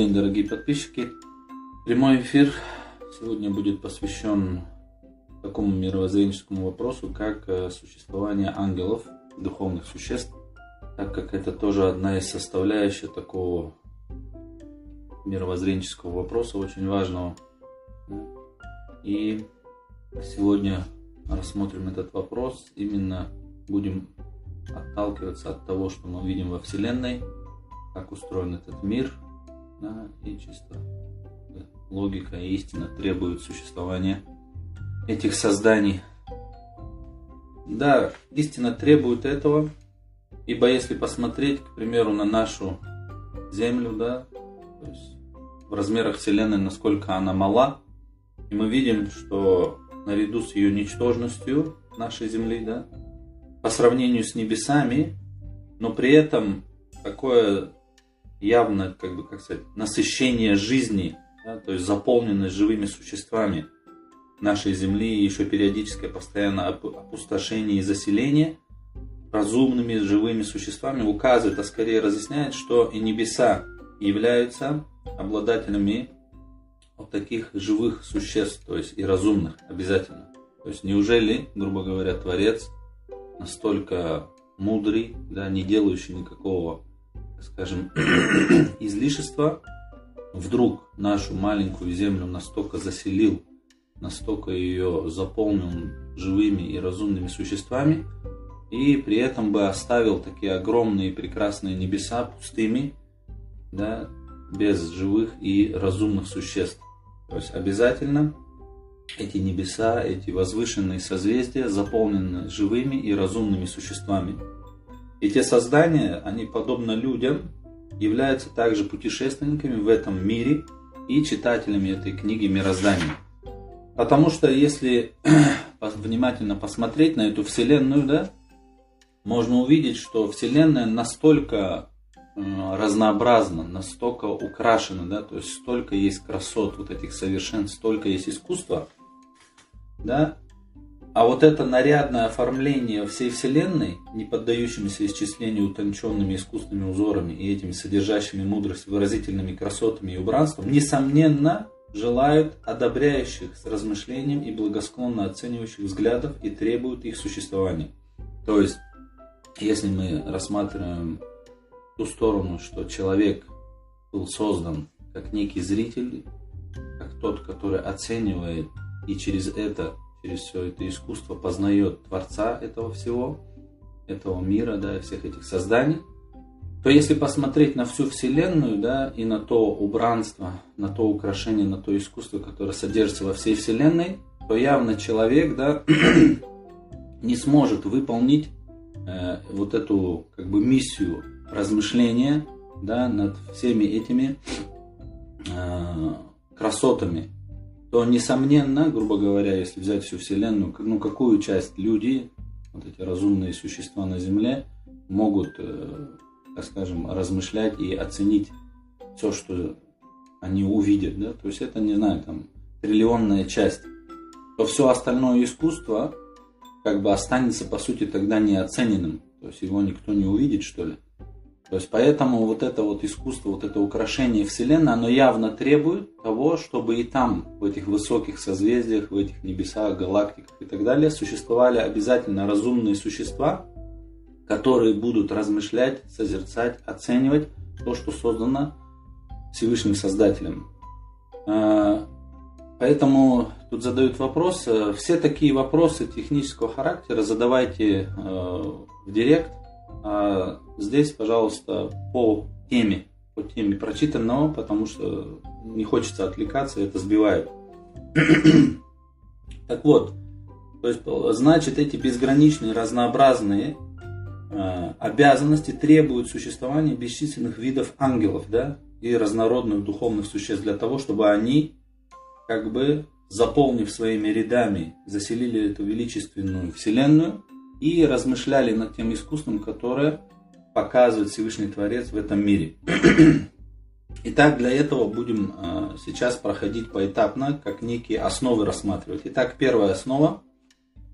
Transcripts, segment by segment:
день, дорогие подписчики. Прямой эфир сегодня будет посвящен такому мировоззренческому вопросу, как э, существование ангелов, духовных существ, так как это тоже одна из составляющих такого мировоззренческого вопроса, очень важного. И сегодня рассмотрим этот вопрос, именно будем отталкиваться от того, что мы видим во Вселенной, как устроен этот мир, да, и чисто да, логика и истина требуют существования этих созданий. Да, истина требует этого, ибо если посмотреть, к примеру, на нашу Землю, да, то есть в размерах Вселенной, насколько она мала, и мы видим, что наряду с ее ничтожностью нашей Земли, да, по сравнению с небесами, но при этом такое явно, как бы, как сказать, насыщение жизни, да, то есть заполненность живыми существами нашей Земли и еще периодическое постоянное опустошение и заселение разумными живыми существами указывает, а скорее разъясняет, что и небеса являются обладателями вот таких живых существ, то есть и разумных обязательно. То есть неужели, грубо говоря, Творец настолько мудрый, да, не делающий никакого скажем, излишества, вдруг нашу маленькую землю настолько заселил, настолько ее заполнил живыми и разумными существами, и при этом бы оставил такие огромные прекрасные небеса пустыми, да, без живых и разумных существ. То есть обязательно эти небеса, эти возвышенные созвездия заполнены живыми и разумными существами. Эти создания, они подобно людям, являются также путешественниками в этом мире и читателями этой книги мироздания. Потому что если внимательно посмотреть на эту Вселенную, да, можно увидеть, что Вселенная настолько э, разнообразна, настолько украшена, да, то есть столько есть красот, вот этих совершенств, столько есть искусства, да, а вот это нарядное оформление всей Вселенной, не поддающимися исчислению утонченными искусственными узорами и этими содержащими мудрость, выразительными красотами и убранством, несомненно, желают одобряющих с размышлением и благосклонно оценивающих взглядов и требуют их существования. То есть, если мы рассматриваем ту сторону, что человек был создан как некий зритель, как тот, который оценивает и через это через все это искусство познает Творца этого всего, этого мира, да, всех этих созданий, то если посмотреть на всю Вселенную, да, и на то убранство, на то украшение, на то искусство, которое содержится во всей Вселенной, то явно человек, да, не сможет выполнить э, вот эту как бы миссию размышления, да, над всеми этими э, красотами то, несомненно, грубо говоря, если взять всю Вселенную, ну, какую часть люди, вот эти разумные существа на Земле, могут, э, так скажем, размышлять и оценить все, что они увидят, да, то есть это, не знаю, там, триллионная часть, то все остальное искусство как бы останется, по сути, тогда неоцененным, то есть его никто не увидит, что ли. То есть поэтому вот это вот искусство, вот это украшение Вселенной, оно явно требует того, чтобы и там, в этих высоких созвездиях, в этих небесах, галактиках и так далее, существовали обязательно разумные существа, которые будут размышлять, созерцать, оценивать то, что создано Всевышним Создателем. А, поэтому тут задают вопрос. Все такие вопросы технического характера задавайте э, в директ а здесь, пожалуйста, по теме, по теме прочитанного, потому что не хочется отвлекаться, это сбивает. так вот, то есть, значит, эти безграничные, разнообразные э, обязанности требуют существования бесчисленных видов ангелов, да, и разнородных духовных существ для того, чтобы они, как бы, заполнив своими рядами, заселили эту величественную вселенную и размышляли над тем искусством, которое показывает Всевышний Творец в этом мире. Итак, для этого будем а, сейчас проходить поэтапно, как некие основы рассматривать. Итак, первая основа.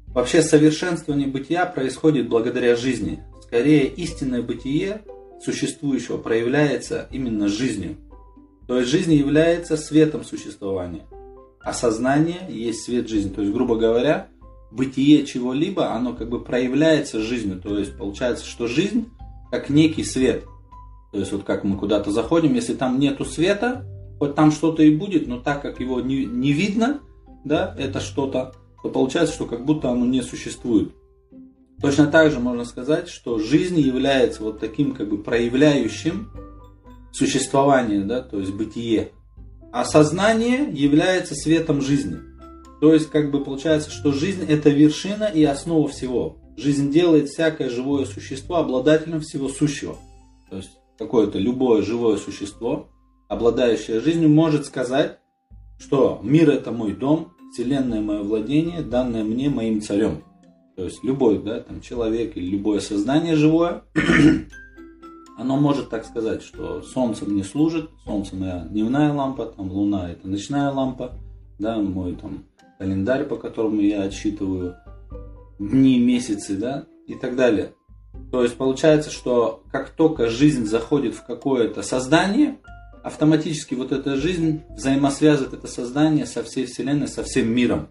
Вообще совершенствование бытия происходит благодаря жизни. Скорее, истинное бытие существующего проявляется именно жизнью. То есть жизнь является светом существования. А сознание есть свет жизни. То есть, грубо говоря, бытие чего-либо, оно как бы проявляется жизнью. То есть получается, что жизнь как некий свет. То есть вот как мы куда-то заходим, если там нету света, хоть там что-то и будет, но так как его не, не видно, да, это что-то, то получается, что как будто оно не существует. Точно так же можно сказать, что жизнь является вот таким как бы проявляющим существование, да, то есть бытие. А сознание является светом жизни. То есть, как бы получается, что жизнь это вершина и основа всего. Жизнь делает всякое живое существо обладателем всего сущего. То есть, какое-то любое живое существо, обладающее жизнью, может сказать, что мир это мой дом, вселенная мое владение, данное мне моим царем. То есть, любой да, там, человек или любое сознание живое оно может так сказать, что солнце мне служит, солнце моя дневная лампа, там луна это ночная лампа, да, мой там календарь, по которому я отсчитываю дни, месяцы, да, и так далее. То есть получается, что как только жизнь заходит в какое-то создание, автоматически вот эта жизнь взаимосвязывает это создание со всей Вселенной, со всем миром.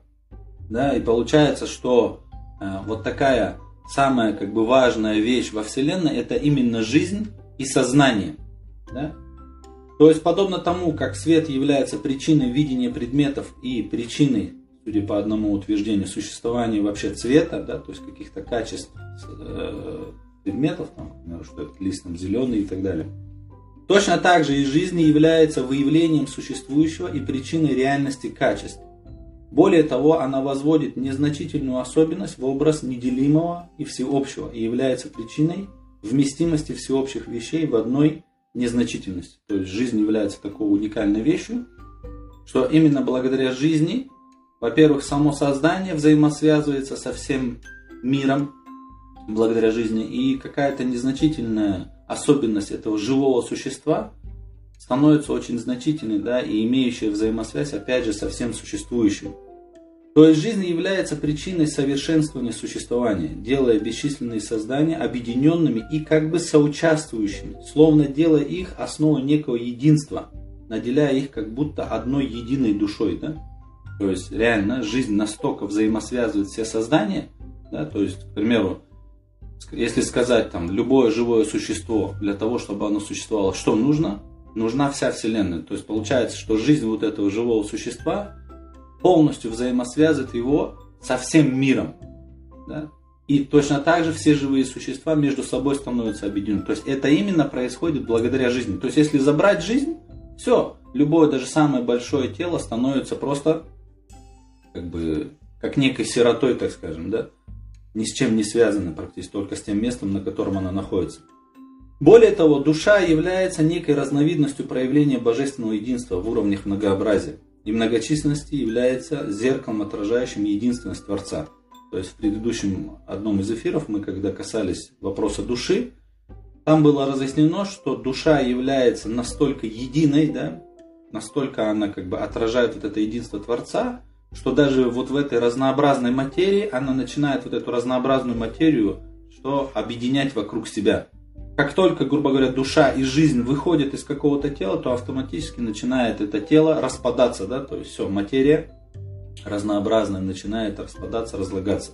Да, и получается, что э, вот такая самая как бы важная вещь во Вселенной это именно жизнь и сознание. Да? То есть подобно тому, как свет является причиной видения предметов и причиной, судя по одному утверждению, существования вообще цвета, да, то есть каких-то качеств э, предметов, там, например, что это лист там, зеленый и так далее. Точно так же и жизнь является выявлением существующего и причиной реальности качеств. Более того, она возводит незначительную особенность в образ неделимого и всеобщего и является причиной вместимости всеобщих вещей в одной незначительности. То есть жизнь является такой уникальной вещью, что именно благодаря жизни, во-первых, само создание взаимосвязывается со всем миром, благодаря жизни, и какая-то незначительная особенность этого живого существа становится очень значительной, да, и имеющая взаимосвязь, опять же, со всем существующим. То есть жизнь является причиной совершенствования существования, делая бесчисленные создания объединенными и как бы соучаствующими, словно делая их основой некого единства, наделяя их как будто одной единой душой. Да? То есть реально жизнь настолько взаимосвязывает все создания, да? то есть, к примеру, если сказать там любое живое существо для того, чтобы оно существовало, что нужно? Нужна вся Вселенная. То есть получается, что жизнь вот этого живого существа полностью взаимосвязывает его со всем миром. Да? И точно так же все живые существа между собой становятся объединены. То есть это именно происходит благодаря жизни. То есть если забрать жизнь, все, любое даже самое большое тело становится просто как бы как некой сиротой, так скажем, да, ни с чем не связано практически, только с тем местом, на котором она находится. Более того, душа является некой разновидностью проявления божественного единства в уровнях многообразия и многочисленности является зеркалом, отражающим единственность Творца. То есть в предыдущем одном из эфиров мы, когда касались вопроса души, там было разъяснено, что душа является настолько единой, да, настолько она как бы отражает вот это единство Творца, что даже вот в этой разнообразной материи она начинает вот эту разнообразную материю что объединять вокруг себя. Как только, грубо говоря, душа и жизнь выходят из какого-то тела, то автоматически начинает это тело распадаться, да, то есть все, материя разнообразная начинает распадаться, разлагаться.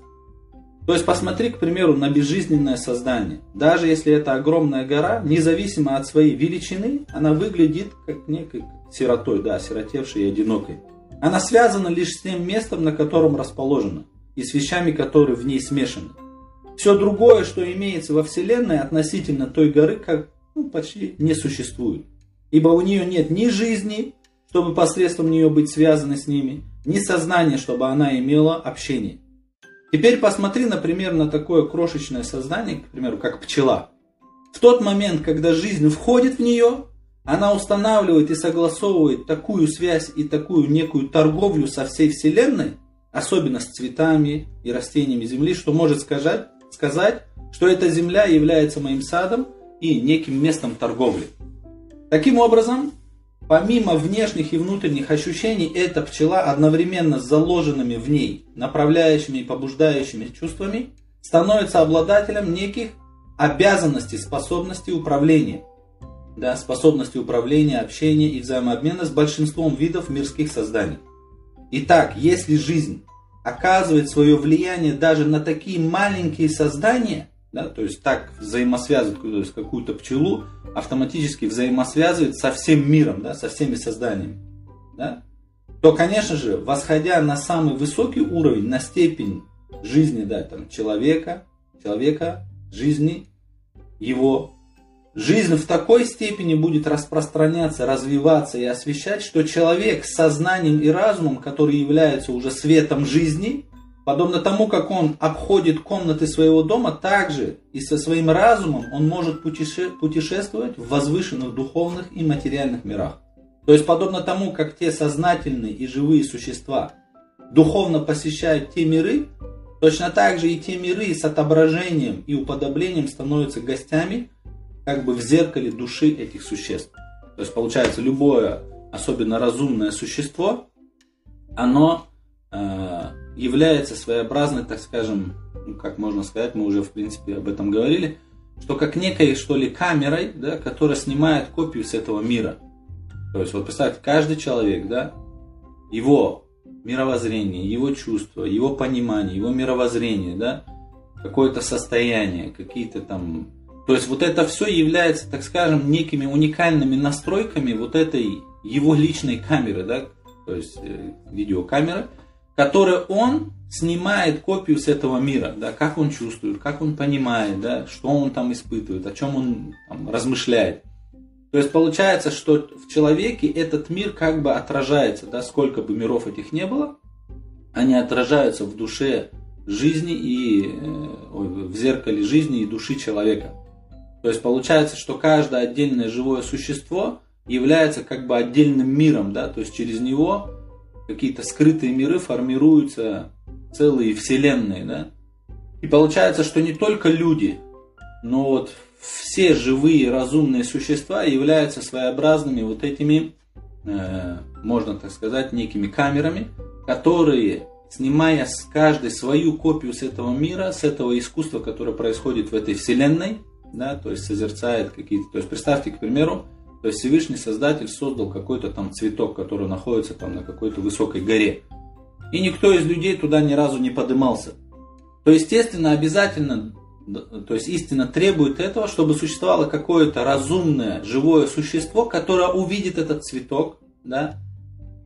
То есть посмотри, к примеру, на безжизненное создание. Даже если это огромная гора, независимо от своей величины, она выглядит как некой сиротой, да, сиротевшей и одинокой. Она связана лишь с тем местом, на котором расположена, и с вещами, которые в ней смешаны. Все другое, что имеется во Вселенной относительно той горы, как ну, почти не существует. Ибо у нее нет ни жизни, чтобы посредством нее быть связаны с ними, ни сознания, чтобы она имела общение. Теперь посмотри, например, на такое крошечное создание, к примеру, как пчела. В тот момент, когда жизнь входит в нее, она устанавливает и согласовывает такую связь и такую некую торговлю со всей Вселенной, особенно с цветами и растениями Земли, что может сказать, сказать, что эта земля является моим садом и неким местом торговли. Таким образом, помимо внешних и внутренних ощущений, эта пчела одновременно с заложенными в ней направляющими и побуждающими чувствами становится обладателем неких обязанностей, способностей управления. Да, способности управления, общения и взаимообмена с большинством видов мирских созданий. Итак, если жизнь оказывает свое влияние даже на такие маленькие создания, да, то есть так взаимосвязывает то какую-то пчелу, автоматически взаимосвязывает со всем миром, да, со всеми созданиями, да, то, конечно же, восходя на самый высокий уровень, на степень жизни да, там, человека, человека, жизни, его жизнь в такой степени будет распространяться, развиваться и освещать, что человек с сознанием и разумом, который является уже светом жизни, подобно тому, как он обходит комнаты своего дома, также и со своим разумом он может путешествовать в возвышенных духовных и материальных мирах. То есть, подобно тому, как те сознательные и живые существа духовно посещают те миры, точно так же и те миры с отображением и уподоблением становятся гостями как бы в зеркале души этих существ. То есть получается любое, особенно разумное существо, оно э, является своеобразной, так скажем, ну, как можно сказать, мы уже в принципе об этом говорили, что как некой что ли камерой, да, которая снимает копию с этого мира. То есть вот представьте, каждый человек, да, его мировоззрение, его чувства, его понимание, его мировоззрение, да, какое-то состояние, какие-то там то есть вот это все является, так скажем, некими уникальными настройками вот этой его личной камеры, да, то есть э, видеокамеры, которая он снимает копию с этого мира, да, как он чувствует, как он понимает, да, что он там испытывает, о чем он там, размышляет. То есть получается, что в человеке этот мир как бы отражается, да, сколько бы миров этих не было, они отражаются в душе жизни и э, в зеркале жизни и души человека. То есть получается, что каждое отдельное живое существо является как бы отдельным миром, да, то есть через него какие-то скрытые миры формируются целые вселенные, да. И получается, что не только люди, но вот все живые разумные существа являются своеобразными вот этими, э, можно так сказать, некими камерами, которые, снимая с каждой свою копию с этого мира, с этого искусства, которое происходит в этой вселенной, да, то есть созерцает какие-то, то есть представьте, к примеру, то есть Всевышний Создатель создал какой-то там цветок, который находится там на какой-то высокой горе. И никто из людей туда ни разу не подымался. То естественно, обязательно, то есть истина требует этого, чтобы существовало какое-то разумное, живое существо, которое увидит этот цветок, да,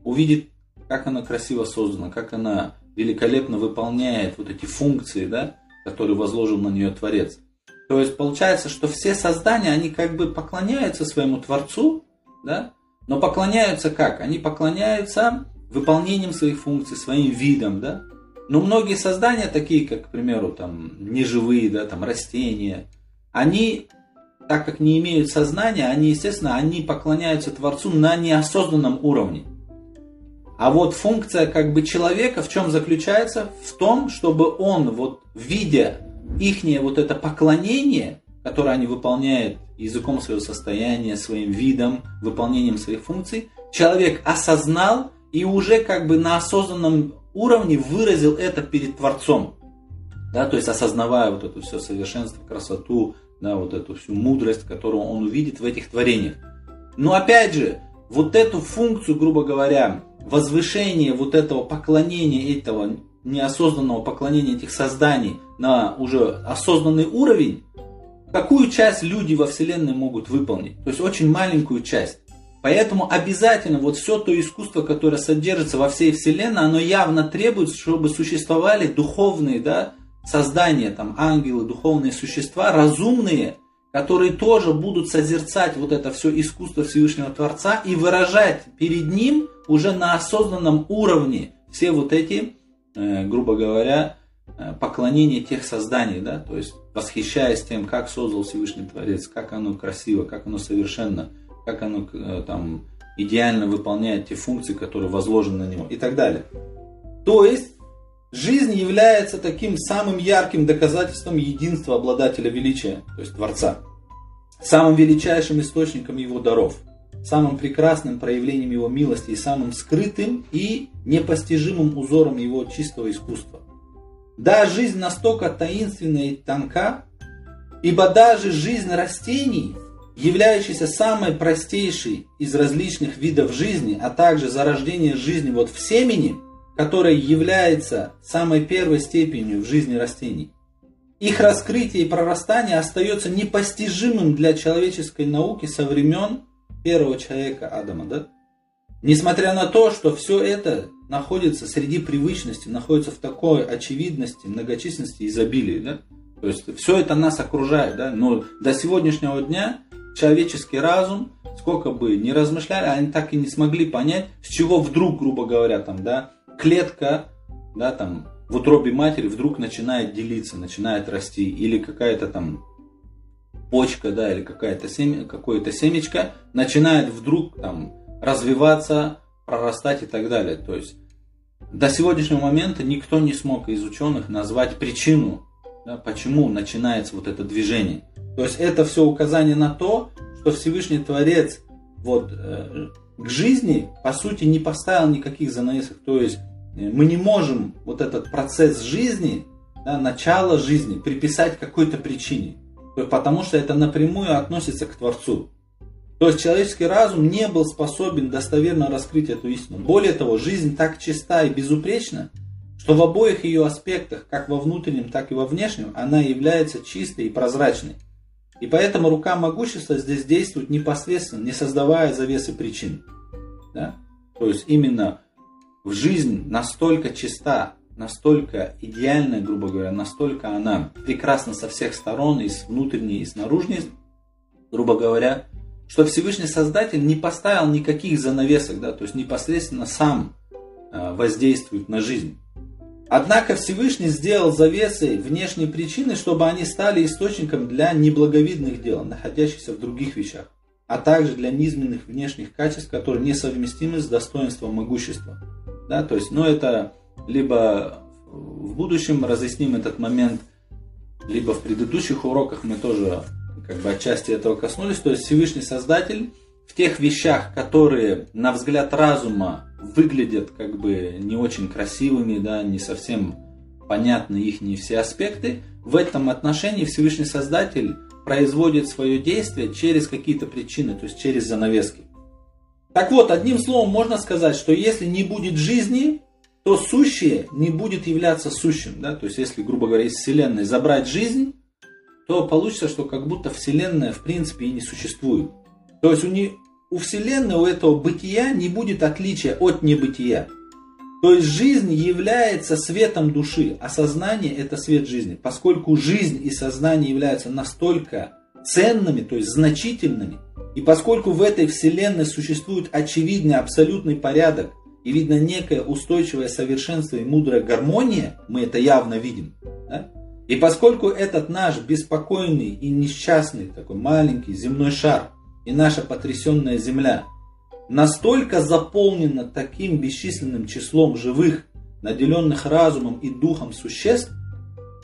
увидит, как она красиво создана, как она великолепно выполняет вот эти функции, да, которые возложил на нее Творец. То есть получается, что все создания, они как бы поклоняются своему Творцу, да? но поклоняются как? Они поклоняются выполнением своих функций, своим видом, да? Но многие создания, такие как, к примеру, там, неживые, да, там, растения, они, так как не имеют сознания, они, естественно, они поклоняются Творцу на неосознанном уровне. А вот функция как бы человека в чем заключается? В том, чтобы он вот видя ихнее вот это поклонение, которое они выполняют языком своего состояния, своим видом, выполнением своих функций, человек осознал и уже как бы на осознанном уровне выразил это перед Творцом. Да, то есть осознавая вот это все совершенство, красоту, да, вот эту всю мудрость, которую он увидит в этих творениях. Но опять же, вот эту функцию, грубо говоря, возвышение вот этого поклонения этого неосознанного поклонения этих созданий на уже осознанный уровень, какую часть люди во Вселенной могут выполнить? То есть очень маленькую часть. Поэтому обязательно вот все то искусство, которое содержится во всей Вселенной, оно явно требует, чтобы существовали духовные да, создания, там ангелы, духовные существа, разумные, которые тоже будут созерцать вот это все искусство Всевышнего Творца и выражать перед ним уже на осознанном уровне все вот эти грубо говоря, э, поклонение тех созданий, да, то есть восхищаясь тем, как создал Всевышний Творец, как оно красиво, как оно совершенно, как оно э, там идеально выполняет те функции, которые возложены на него и так далее. То есть жизнь является таким самым ярким доказательством единства обладателя величия, то есть Творца, самым величайшим источником его даров – самым прекрасным проявлением его милости и самым скрытым и непостижимым узором его чистого искусства. Да, жизнь настолько таинственна и тонка, ибо даже жизнь растений являющийся самой простейшей из различных видов жизни, а также зарождение жизни вот в семени, которое является самой первой степенью в жизни растений. Их раскрытие и прорастание остается непостижимым для человеческой науки со времен первого человека Адама. Да? Несмотря на то, что все это находится среди привычности, находится в такой очевидности, многочисленности, изобилии. Да? То есть все это нас окружает. Да? Но до сегодняшнего дня человеческий разум, сколько бы ни размышляли, они так и не смогли понять, с чего вдруг, грубо говоря, там, да, клетка да, там, в утробе матери вдруг начинает делиться, начинает расти. Или какая-то там почка, да, или какая-то семя, какое-то семечко начинает вдруг там развиваться, прорастать и так далее. То есть до сегодняшнего момента никто не смог из ученых назвать причину, да, почему начинается вот это движение. То есть это все указание на то, что Всевышний Творец вот, э, к жизни, по сути, не поставил никаких занавесок. То есть э, мы не можем вот этот процесс жизни, да, начало жизни приписать какой-то причине. Потому что это напрямую относится к Творцу. То есть человеческий разум не был способен достоверно раскрыть эту истину. Более того, жизнь так чиста и безупречна, что в обоих ее аспектах, как во внутреннем, так и во внешнем, она является чистой и прозрачной. И поэтому рука могущества здесь действует непосредственно, не создавая завесы причин. Да? То есть именно в жизнь настолько чиста, настолько идеальная, грубо говоря, настолько она прекрасна со всех сторон, и с внутренней, и с наружней, грубо говоря, что Всевышний Создатель не поставил никаких занавесок, да, то есть непосредственно сам э, воздействует на жизнь. Однако Всевышний сделал завесой внешние причины, чтобы они стали источником для неблаговидных дел, находящихся в других вещах, а также для низменных внешних качеств, которые несовместимы с достоинством могущества. Да, то есть, ну это либо в будущем разъясним этот момент, либо в предыдущих уроках мы тоже как бы отчасти этого коснулись. То есть Всевышний Создатель в тех вещах, которые на взгляд разума выглядят как бы не очень красивыми, да, не совсем понятны их не все аспекты, в этом отношении Всевышний Создатель производит свое действие через какие-то причины, то есть через занавески. Так вот, одним словом можно сказать, что если не будет жизни, то сущее не будет являться сущим. Да? То есть, если, грубо говоря, из Вселенной забрать жизнь, то получится, что как будто Вселенная в принципе и не существует. То есть у, не, у Вселенной, у этого бытия не будет отличия от небытия. То есть жизнь является светом души, а сознание это свет жизни. Поскольку жизнь и сознание являются настолько ценными, то есть значительными, и поскольку в этой Вселенной существует очевидный абсолютный порядок, и видно некое устойчивое совершенство и мудрая гармония, мы это явно видим, да? И поскольку этот наш беспокойный и несчастный такой маленький земной шар и наша потрясенная земля настолько заполнена таким бесчисленным числом живых, наделенных разумом и духом существ,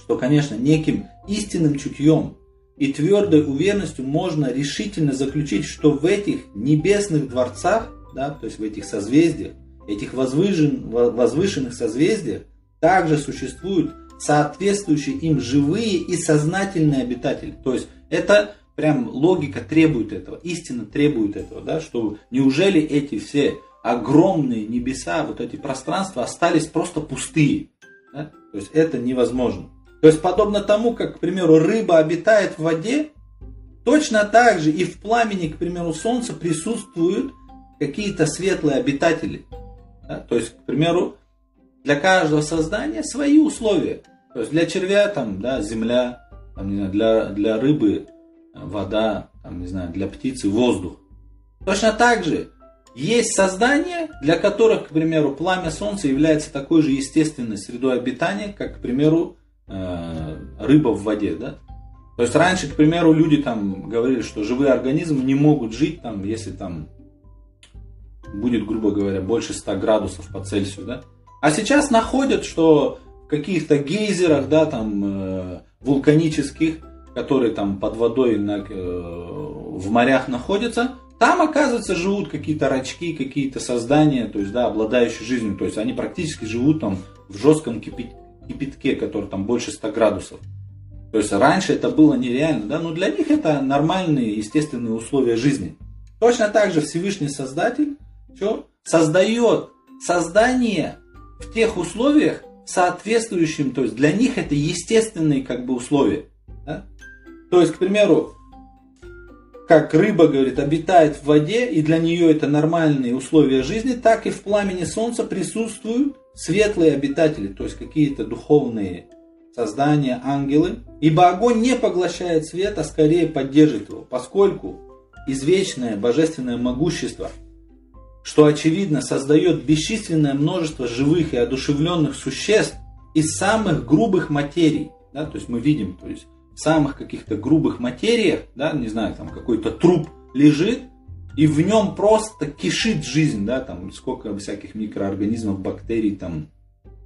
что, конечно, неким истинным чутьем и твердой уверенностью можно решительно заключить, что в этих небесных дворцах, да, то есть в этих созвездиях, этих возвышен, возвышенных созвездиях, также существуют соответствующие им живые и сознательные обитатели. То есть это прям логика требует этого, истина требует этого, да, что неужели эти все огромные небеса, вот эти пространства остались просто пустые. Да? То есть это невозможно. То есть подобно тому, как, к примеру, рыба обитает в воде, точно так же и в пламени, к примеру, солнца присутствуют какие-то светлые обитатели. Да? То есть, к примеру, для каждого создания свои условия. То есть для червя там, да, земля, там, не знаю, для, для рыбы э, вода, там, не знаю, для птицы воздух. Точно так же есть создания, для которых, к примеру, пламя солнца является такой же естественной средой обитания, как, к примеру, э, рыба в воде. Да? То есть раньше, к примеру, люди там говорили, что живые организмы не могут жить, там, если там будет, грубо говоря, больше 100 градусов по Цельсию. Да? А сейчас находят, что каких-то гейзерах, да, там, э, вулканических, которые там под водой на, э, в морях находятся, там, оказывается, живут какие-то рачки, какие-то создания, то есть, да, обладающие жизнью. То есть, они практически живут там в жестком кипятке, который там больше 100 градусов. То есть раньше это было нереально, да, но для них это нормальные, естественные условия жизни. Точно так же Всевышний Создатель что? создает создание в тех условиях, соответствующим, то есть для них это естественные как бы условия. Да? То есть, к примеру, как рыба, говорит, обитает в воде, и для нее это нормальные условия жизни, так и в пламени солнца присутствуют светлые обитатели, то есть какие-то духовные создания, ангелы. Ибо огонь не поглощает свет, а скорее поддерживает его, поскольку извечное божественное могущество, что очевидно создает бесчисленное множество живых и одушевленных существ из самых грубых материй. Да, то есть мы видим, то есть в самых каких-то грубых материях, да, не знаю, там какой-то труп лежит, и в нем просто кишит жизнь, да, там сколько всяких микроорганизмов, бактерий там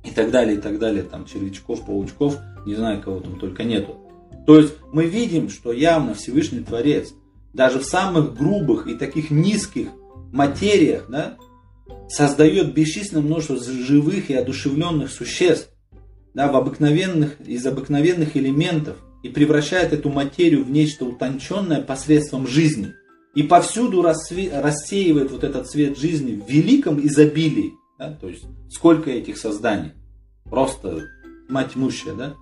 и так далее, и так далее, там червячков, паучков, не знаю, кого там только нету. То есть мы видим, что явно Всевышний Творец даже в самых грубых и таких низких материях, да, создает бесчисленное множество живых и одушевленных существ, да, в обыкновенных, из обыкновенных элементов и превращает эту материю в нечто утонченное посредством жизни – и повсюду рассеивает вот этот цвет жизни в великом изобилии. Да? То есть сколько этих созданий. Просто мать тьмущая, да?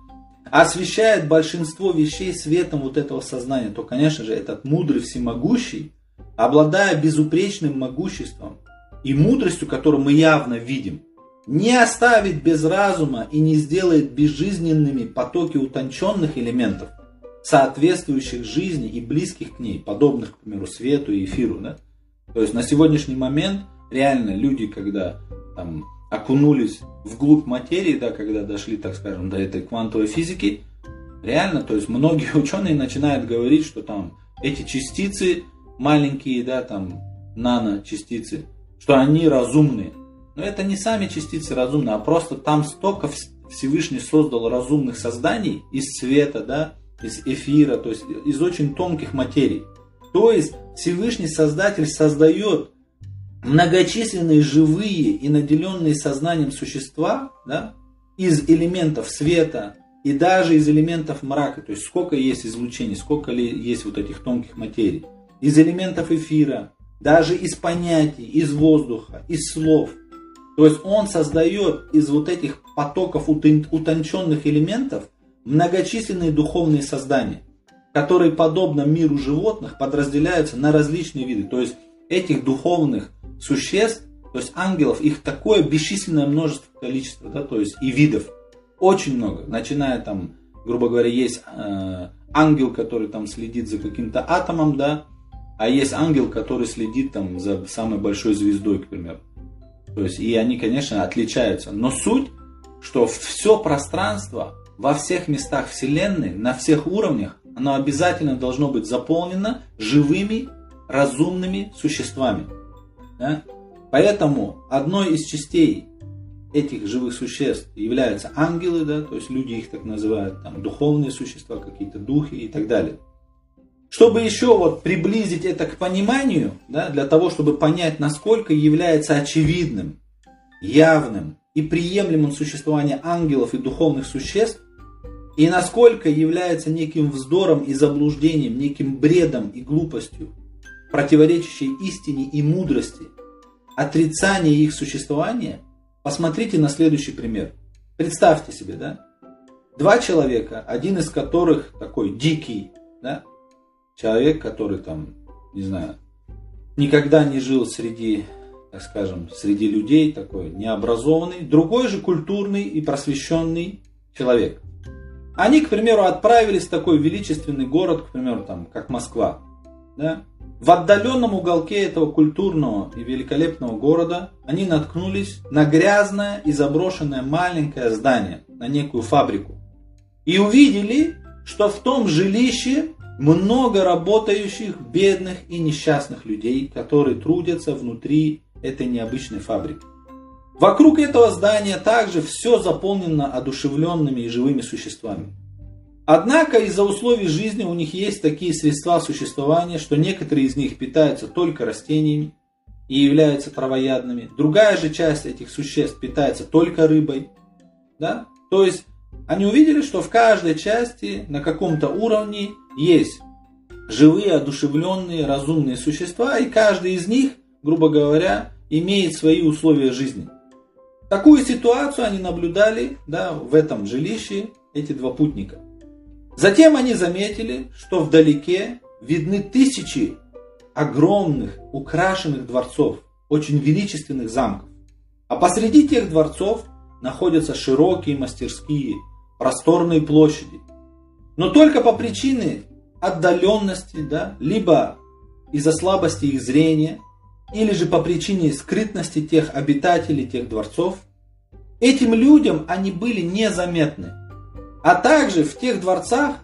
Освещает большинство вещей светом вот этого сознания, то, конечно же, этот мудрый всемогущий, обладая безупречным могуществом и мудростью, которую мы явно видим, не оставит без разума и не сделает безжизненными потоки утонченных элементов – соответствующих жизни и близких к ней, подобных, к примеру, свету и эфиру. Да? То есть на сегодняшний момент реально люди, когда там, окунулись вглубь материи, да, когда дошли, так скажем, до этой квантовой физики, реально, то есть многие ученые начинают говорить, что там эти частицы маленькие, да, там наночастицы, что они разумные. Но это не сами частицы разумные, а просто там столько Всевышний создал разумных созданий из света, да, из эфира, то есть из очень тонких материй. То есть Всевышний Создатель создает многочисленные живые и наделенные сознанием существа да, из элементов света и даже из элементов мрака, то есть сколько есть излучений, сколько ли есть вот этих тонких материй, из элементов эфира, даже из понятий, из воздуха, из слов. То есть он создает из вот этих потоков утонченных элементов многочисленные духовные создания, которые, подобно миру животных, подразделяются на различные виды. То есть этих духовных существ, то есть ангелов, их такое бесчисленное множество количество, да, то есть и видов. Очень много. Начиная там, грубо говоря, есть э, ангел, который там следит за каким-то атомом, да, а есть ангел, который следит там за самой большой звездой, к примеру. То есть, и они, конечно, отличаются. Но суть, что все пространство во всех местах Вселенной, на всех уровнях, оно обязательно должно быть заполнено живыми, разумными существами. Да? Поэтому одной из частей этих живых существ являются ангелы, да, то есть люди их так называют, там, духовные существа, какие-то духи и так далее. Чтобы еще вот приблизить это к пониманию, да, для того, чтобы понять, насколько является очевидным, явным и приемлемым существование ангелов и духовных существ, и насколько является неким вздором и заблуждением, неким бредом и глупостью, противоречащей истине и мудрости, отрицание их существования, посмотрите на следующий пример. Представьте себе, да, два человека, один из которых такой дикий, да, человек, который там, не знаю, никогда не жил среди, так скажем, среди людей, такой необразованный, другой же культурный и просвещенный человек. Они, к примеру, отправились в такой величественный город, к примеру, там, как Москва. Да? В отдаленном уголке этого культурного и великолепного города они наткнулись на грязное и заброшенное маленькое здание, на некую фабрику. И увидели, что в том жилище много работающих, бедных и несчастных людей, которые трудятся внутри этой необычной фабрики. Вокруг этого здания также все заполнено одушевленными и живыми существами. Однако из-за условий жизни у них есть такие средства существования, что некоторые из них питаются только растениями и являются травоядными. Другая же часть этих существ питается только рыбой. Да? То есть Они увидели, что в каждой части на каком-то уровне есть живые, одушевленные, разумные существа, и каждый из них, грубо говоря, имеет свои условия жизни. Такую ситуацию они наблюдали да, в этом жилище, эти два путника. Затем они заметили, что вдалеке видны тысячи огромных, украшенных дворцов, очень величественных замков. А посреди тех дворцов находятся широкие мастерские, просторные площади. Но только по причине отдаленности, да, либо из-за слабости их зрения, или же по причине скрытности тех обитателей тех дворцов, этим людям они были незаметны. А также в тех дворцах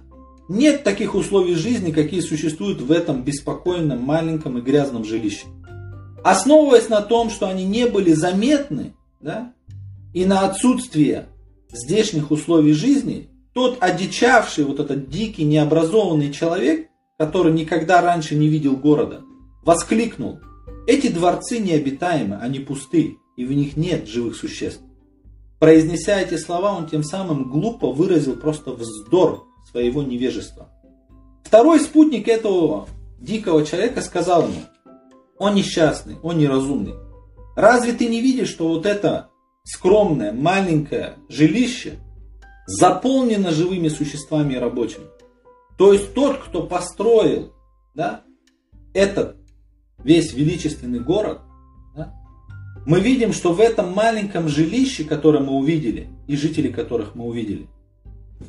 нет таких условий жизни, какие существуют в этом беспокойном, маленьком и грязном жилище. Основываясь на том, что они не были заметны, да, и на отсутствие здешних условий жизни, тот одичавший, вот этот дикий, необразованный человек, который никогда раньше не видел города, воскликнул, эти дворцы необитаемы, они пусты, и в них нет живых существ. Произнеся эти слова, он тем самым глупо выразил просто вздор своего невежества. Второй спутник этого дикого человека сказал ему, он несчастный, он неразумный. Разве ты не видишь, что вот это скромное, маленькое жилище заполнено живыми существами и рабочими? То есть тот, кто построил да, этот весь величественный город, да, мы видим, что в этом маленьком жилище, которое мы увидели, и жители которых мы увидели,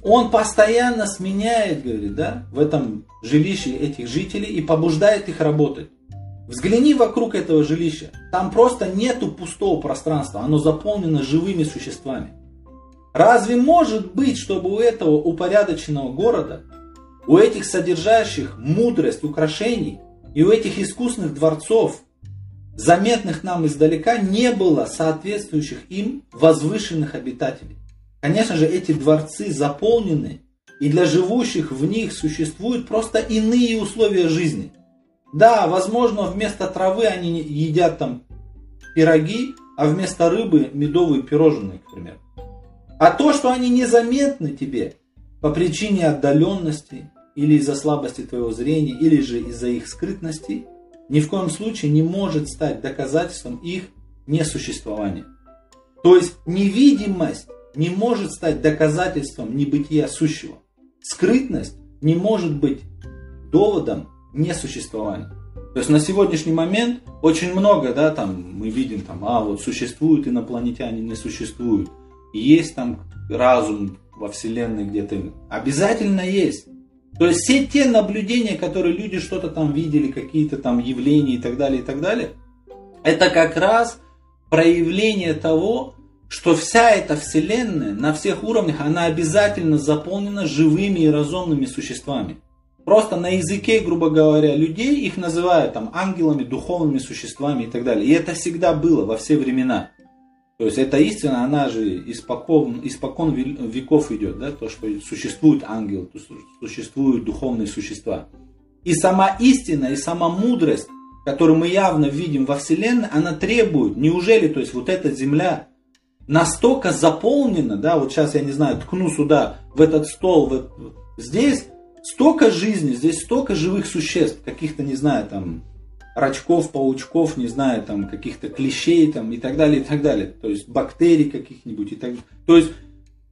он постоянно сменяет, говорит, да, в этом жилище этих жителей и побуждает их работать. Взгляни вокруг этого жилища. Там просто нету пустого пространства. Оно заполнено живыми существами. Разве может быть, чтобы у этого упорядоченного города, у этих содержащих мудрость украшений и у этих искусных дворцов, заметных нам издалека, не было соответствующих им возвышенных обитателей? Конечно же, эти дворцы заполнены, и для живущих в них существуют просто иные условия жизни. Да, возможно, вместо травы они едят там пироги, а вместо рыбы медовые пирожные, к примеру. А то, что они незаметны тебе по причине отдаленности, или из-за слабости твоего зрения, или же из-за их скрытности, ни в коем случае не может стать доказательством их несуществования. То есть невидимость не может стать доказательством небытия сущего. Скрытность не может быть доводом несуществования. То есть на сегодняшний момент очень много, да, там мы видим, там, а вот существуют инопланетяне, не существуют. Есть там разум во Вселенной где-то. Обязательно есть. То есть все те наблюдения, которые люди что-то там видели, какие-то там явления и так далее, и так далее, это как раз проявление того, что вся эта вселенная на всех уровнях, она обязательно заполнена живыми и разумными существами. Просто на языке, грубо говоря, людей их называют там ангелами, духовными существами и так далее. И это всегда было во все времена. То есть эта истина, она же испокон, испокон веков идет, да, то, что существует ангел, существуют духовные существа. И сама истина, и сама мудрость, которую мы явно видим во Вселенной, она требует, неужели, то есть вот эта земля, настолько заполнено, да, вот сейчас я не знаю, ткну сюда, в этот стол, в, здесь столько жизни, здесь столько живых существ, каких-то, не знаю, там, рачков, паучков, не знаю, там, каких-то клещей, там, и так далее, и так далее. То есть бактерий каких-нибудь и так далее. То есть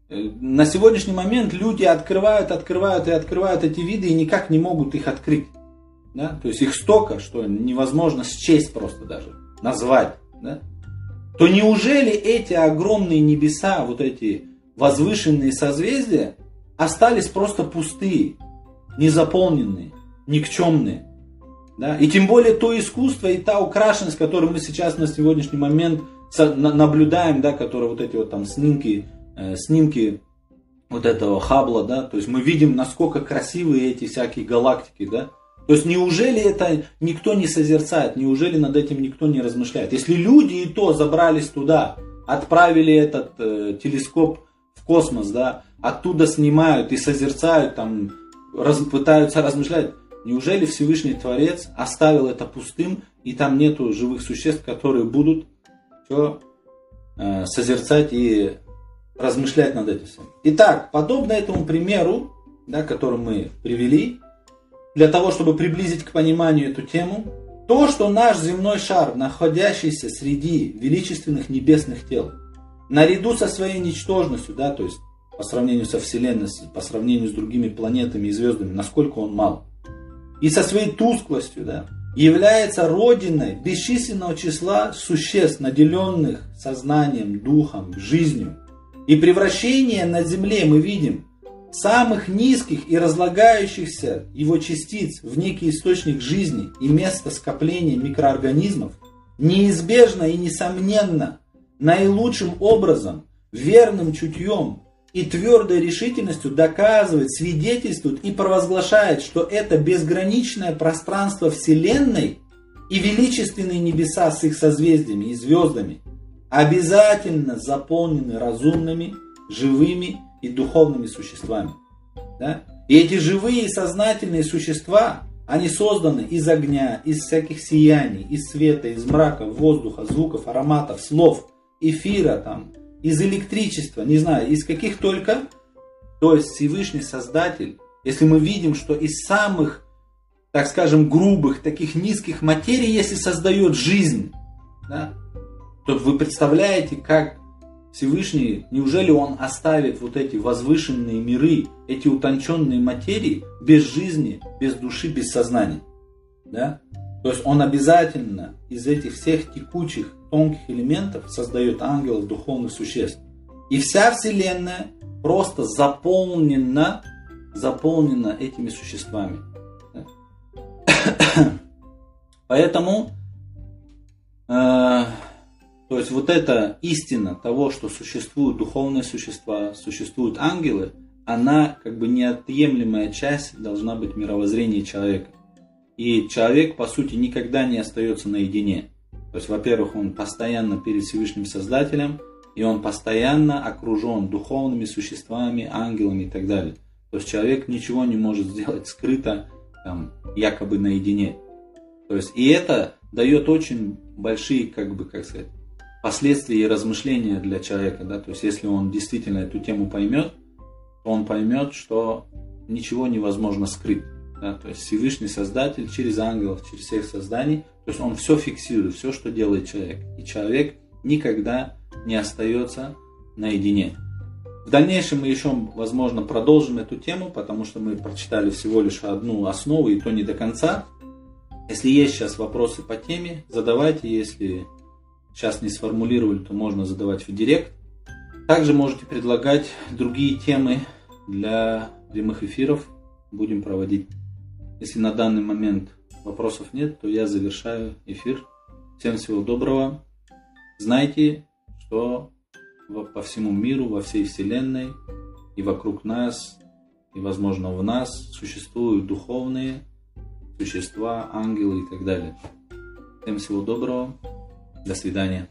э, на сегодняшний момент люди открывают, открывают и открывают эти виды и никак не могут их открыть. Да? То есть их столько, что невозможно счесть просто даже, назвать. Да? то неужели эти огромные небеса, вот эти возвышенные созвездия, остались просто пустые, незаполненные, никчемные? Да? И тем более то искусство и та украшенность, которую мы сейчас на сегодняшний момент наблюдаем, да, которые вот эти вот там снимки, э, снимки вот этого Хабла, да, то есть мы видим, насколько красивые эти всякие галактики, да, то есть неужели это никто не созерцает, неужели над этим никто не размышляет? Если люди и то забрались туда, отправили этот э, телескоп в космос, да, оттуда снимают и созерцают, там, раз, пытаются размышлять, неужели Всевышний Творец оставил это пустым и там нету живых существ, которые будут что, э, созерцать и размышлять над этим всем. Итак, подобно этому примеру, да, который мы привели, для того, чтобы приблизить к пониманию эту тему, то, что наш земной шар, находящийся среди величественных небесных тел, наряду со своей ничтожностью, да, то есть по сравнению со Вселенной, по сравнению с другими планетами и звездами, насколько он мал, и со своей тусклостью, да, является родиной бесчисленного числа существ, наделенных сознанием, духом, жизнью. И превращение на Земле мы видим самых низких и разлагающихся его частиц в некий источник жизни и место скопления микроорганизмов неизбежно и несомненно наилучшим образом, верным чутьем и твердой решительностью доказывает, свидетельствует и провозглашает, что это безграничное пространство Вселенной и величественные небеса с их созвездиями и звездами обязательно заполнены разумными, живыми и духовными существами. Да? И эти живые и сознательные существа, они созданы из огня, из всяких сияний, из света, из мрака, воздуха, звуков, ароматов, слов, эфира, там, из электричества, не знаю, из каких только. То есть Всевышний Создатель, если мы видим, что из самых, так скажем, грубых, таких низких материй, если создает жизнь, да, то вы представляете, как Всевышний, неужели Он оставит вот эти возвышенные миры, эти утонченные материи без жизни, без души, без сознания? Да? То есть Он обязательно из этих всех текучих, тонких элементов создает ангелов, духовных существ. И вся Вселенная просто заполнена, заполнена этими существами. Поэтому э, то есть вот эта истина того, что существуют духовные существа, существуют ангелы, она как бы неотъемлемая часть должна быть мировоззрения человека. И человек, по сути, никогда не остается наедине. То есть, во-первых, он постоянно перед Всевышним Создателем, и он постоянно окружен духовными существами, ангелами и так далее. То есть человек ничего не может сделать скрыто, там, якобы наедине. То есть, и это дает очень большие, как бы, как сказать, последствия и размышления для человека. Да? То есть, если он действительно эту тему поймет, то он поймет, что ничего невозможно скрыть. Да? То есть Всевышний Создатель через ангелов, через всех созданий, то есть он все фиксирует, все, что делает человек. И человек никогда не остается наедине. В дальнейшем мы еще, возможно, продолжим эту тему, потому что мы прочитали всего лишь одну основу, и то не до конца. Если есть сейчас вопросы по теме, задавайте. Если сейчас не сформулировали, то можно задавать в директ. Также можете предлагать другие темы для прямых эфиров. Будем проводить. Если на данный момент вопросов нет, то я завершаю эфир. Всем всего доброго. Знайте, что по всему миру, во всей Вселенной и вокруг нас, и, возможно, в нас существуют духовные существа, ангелы и так далее. Всем всего доброго. До свидания.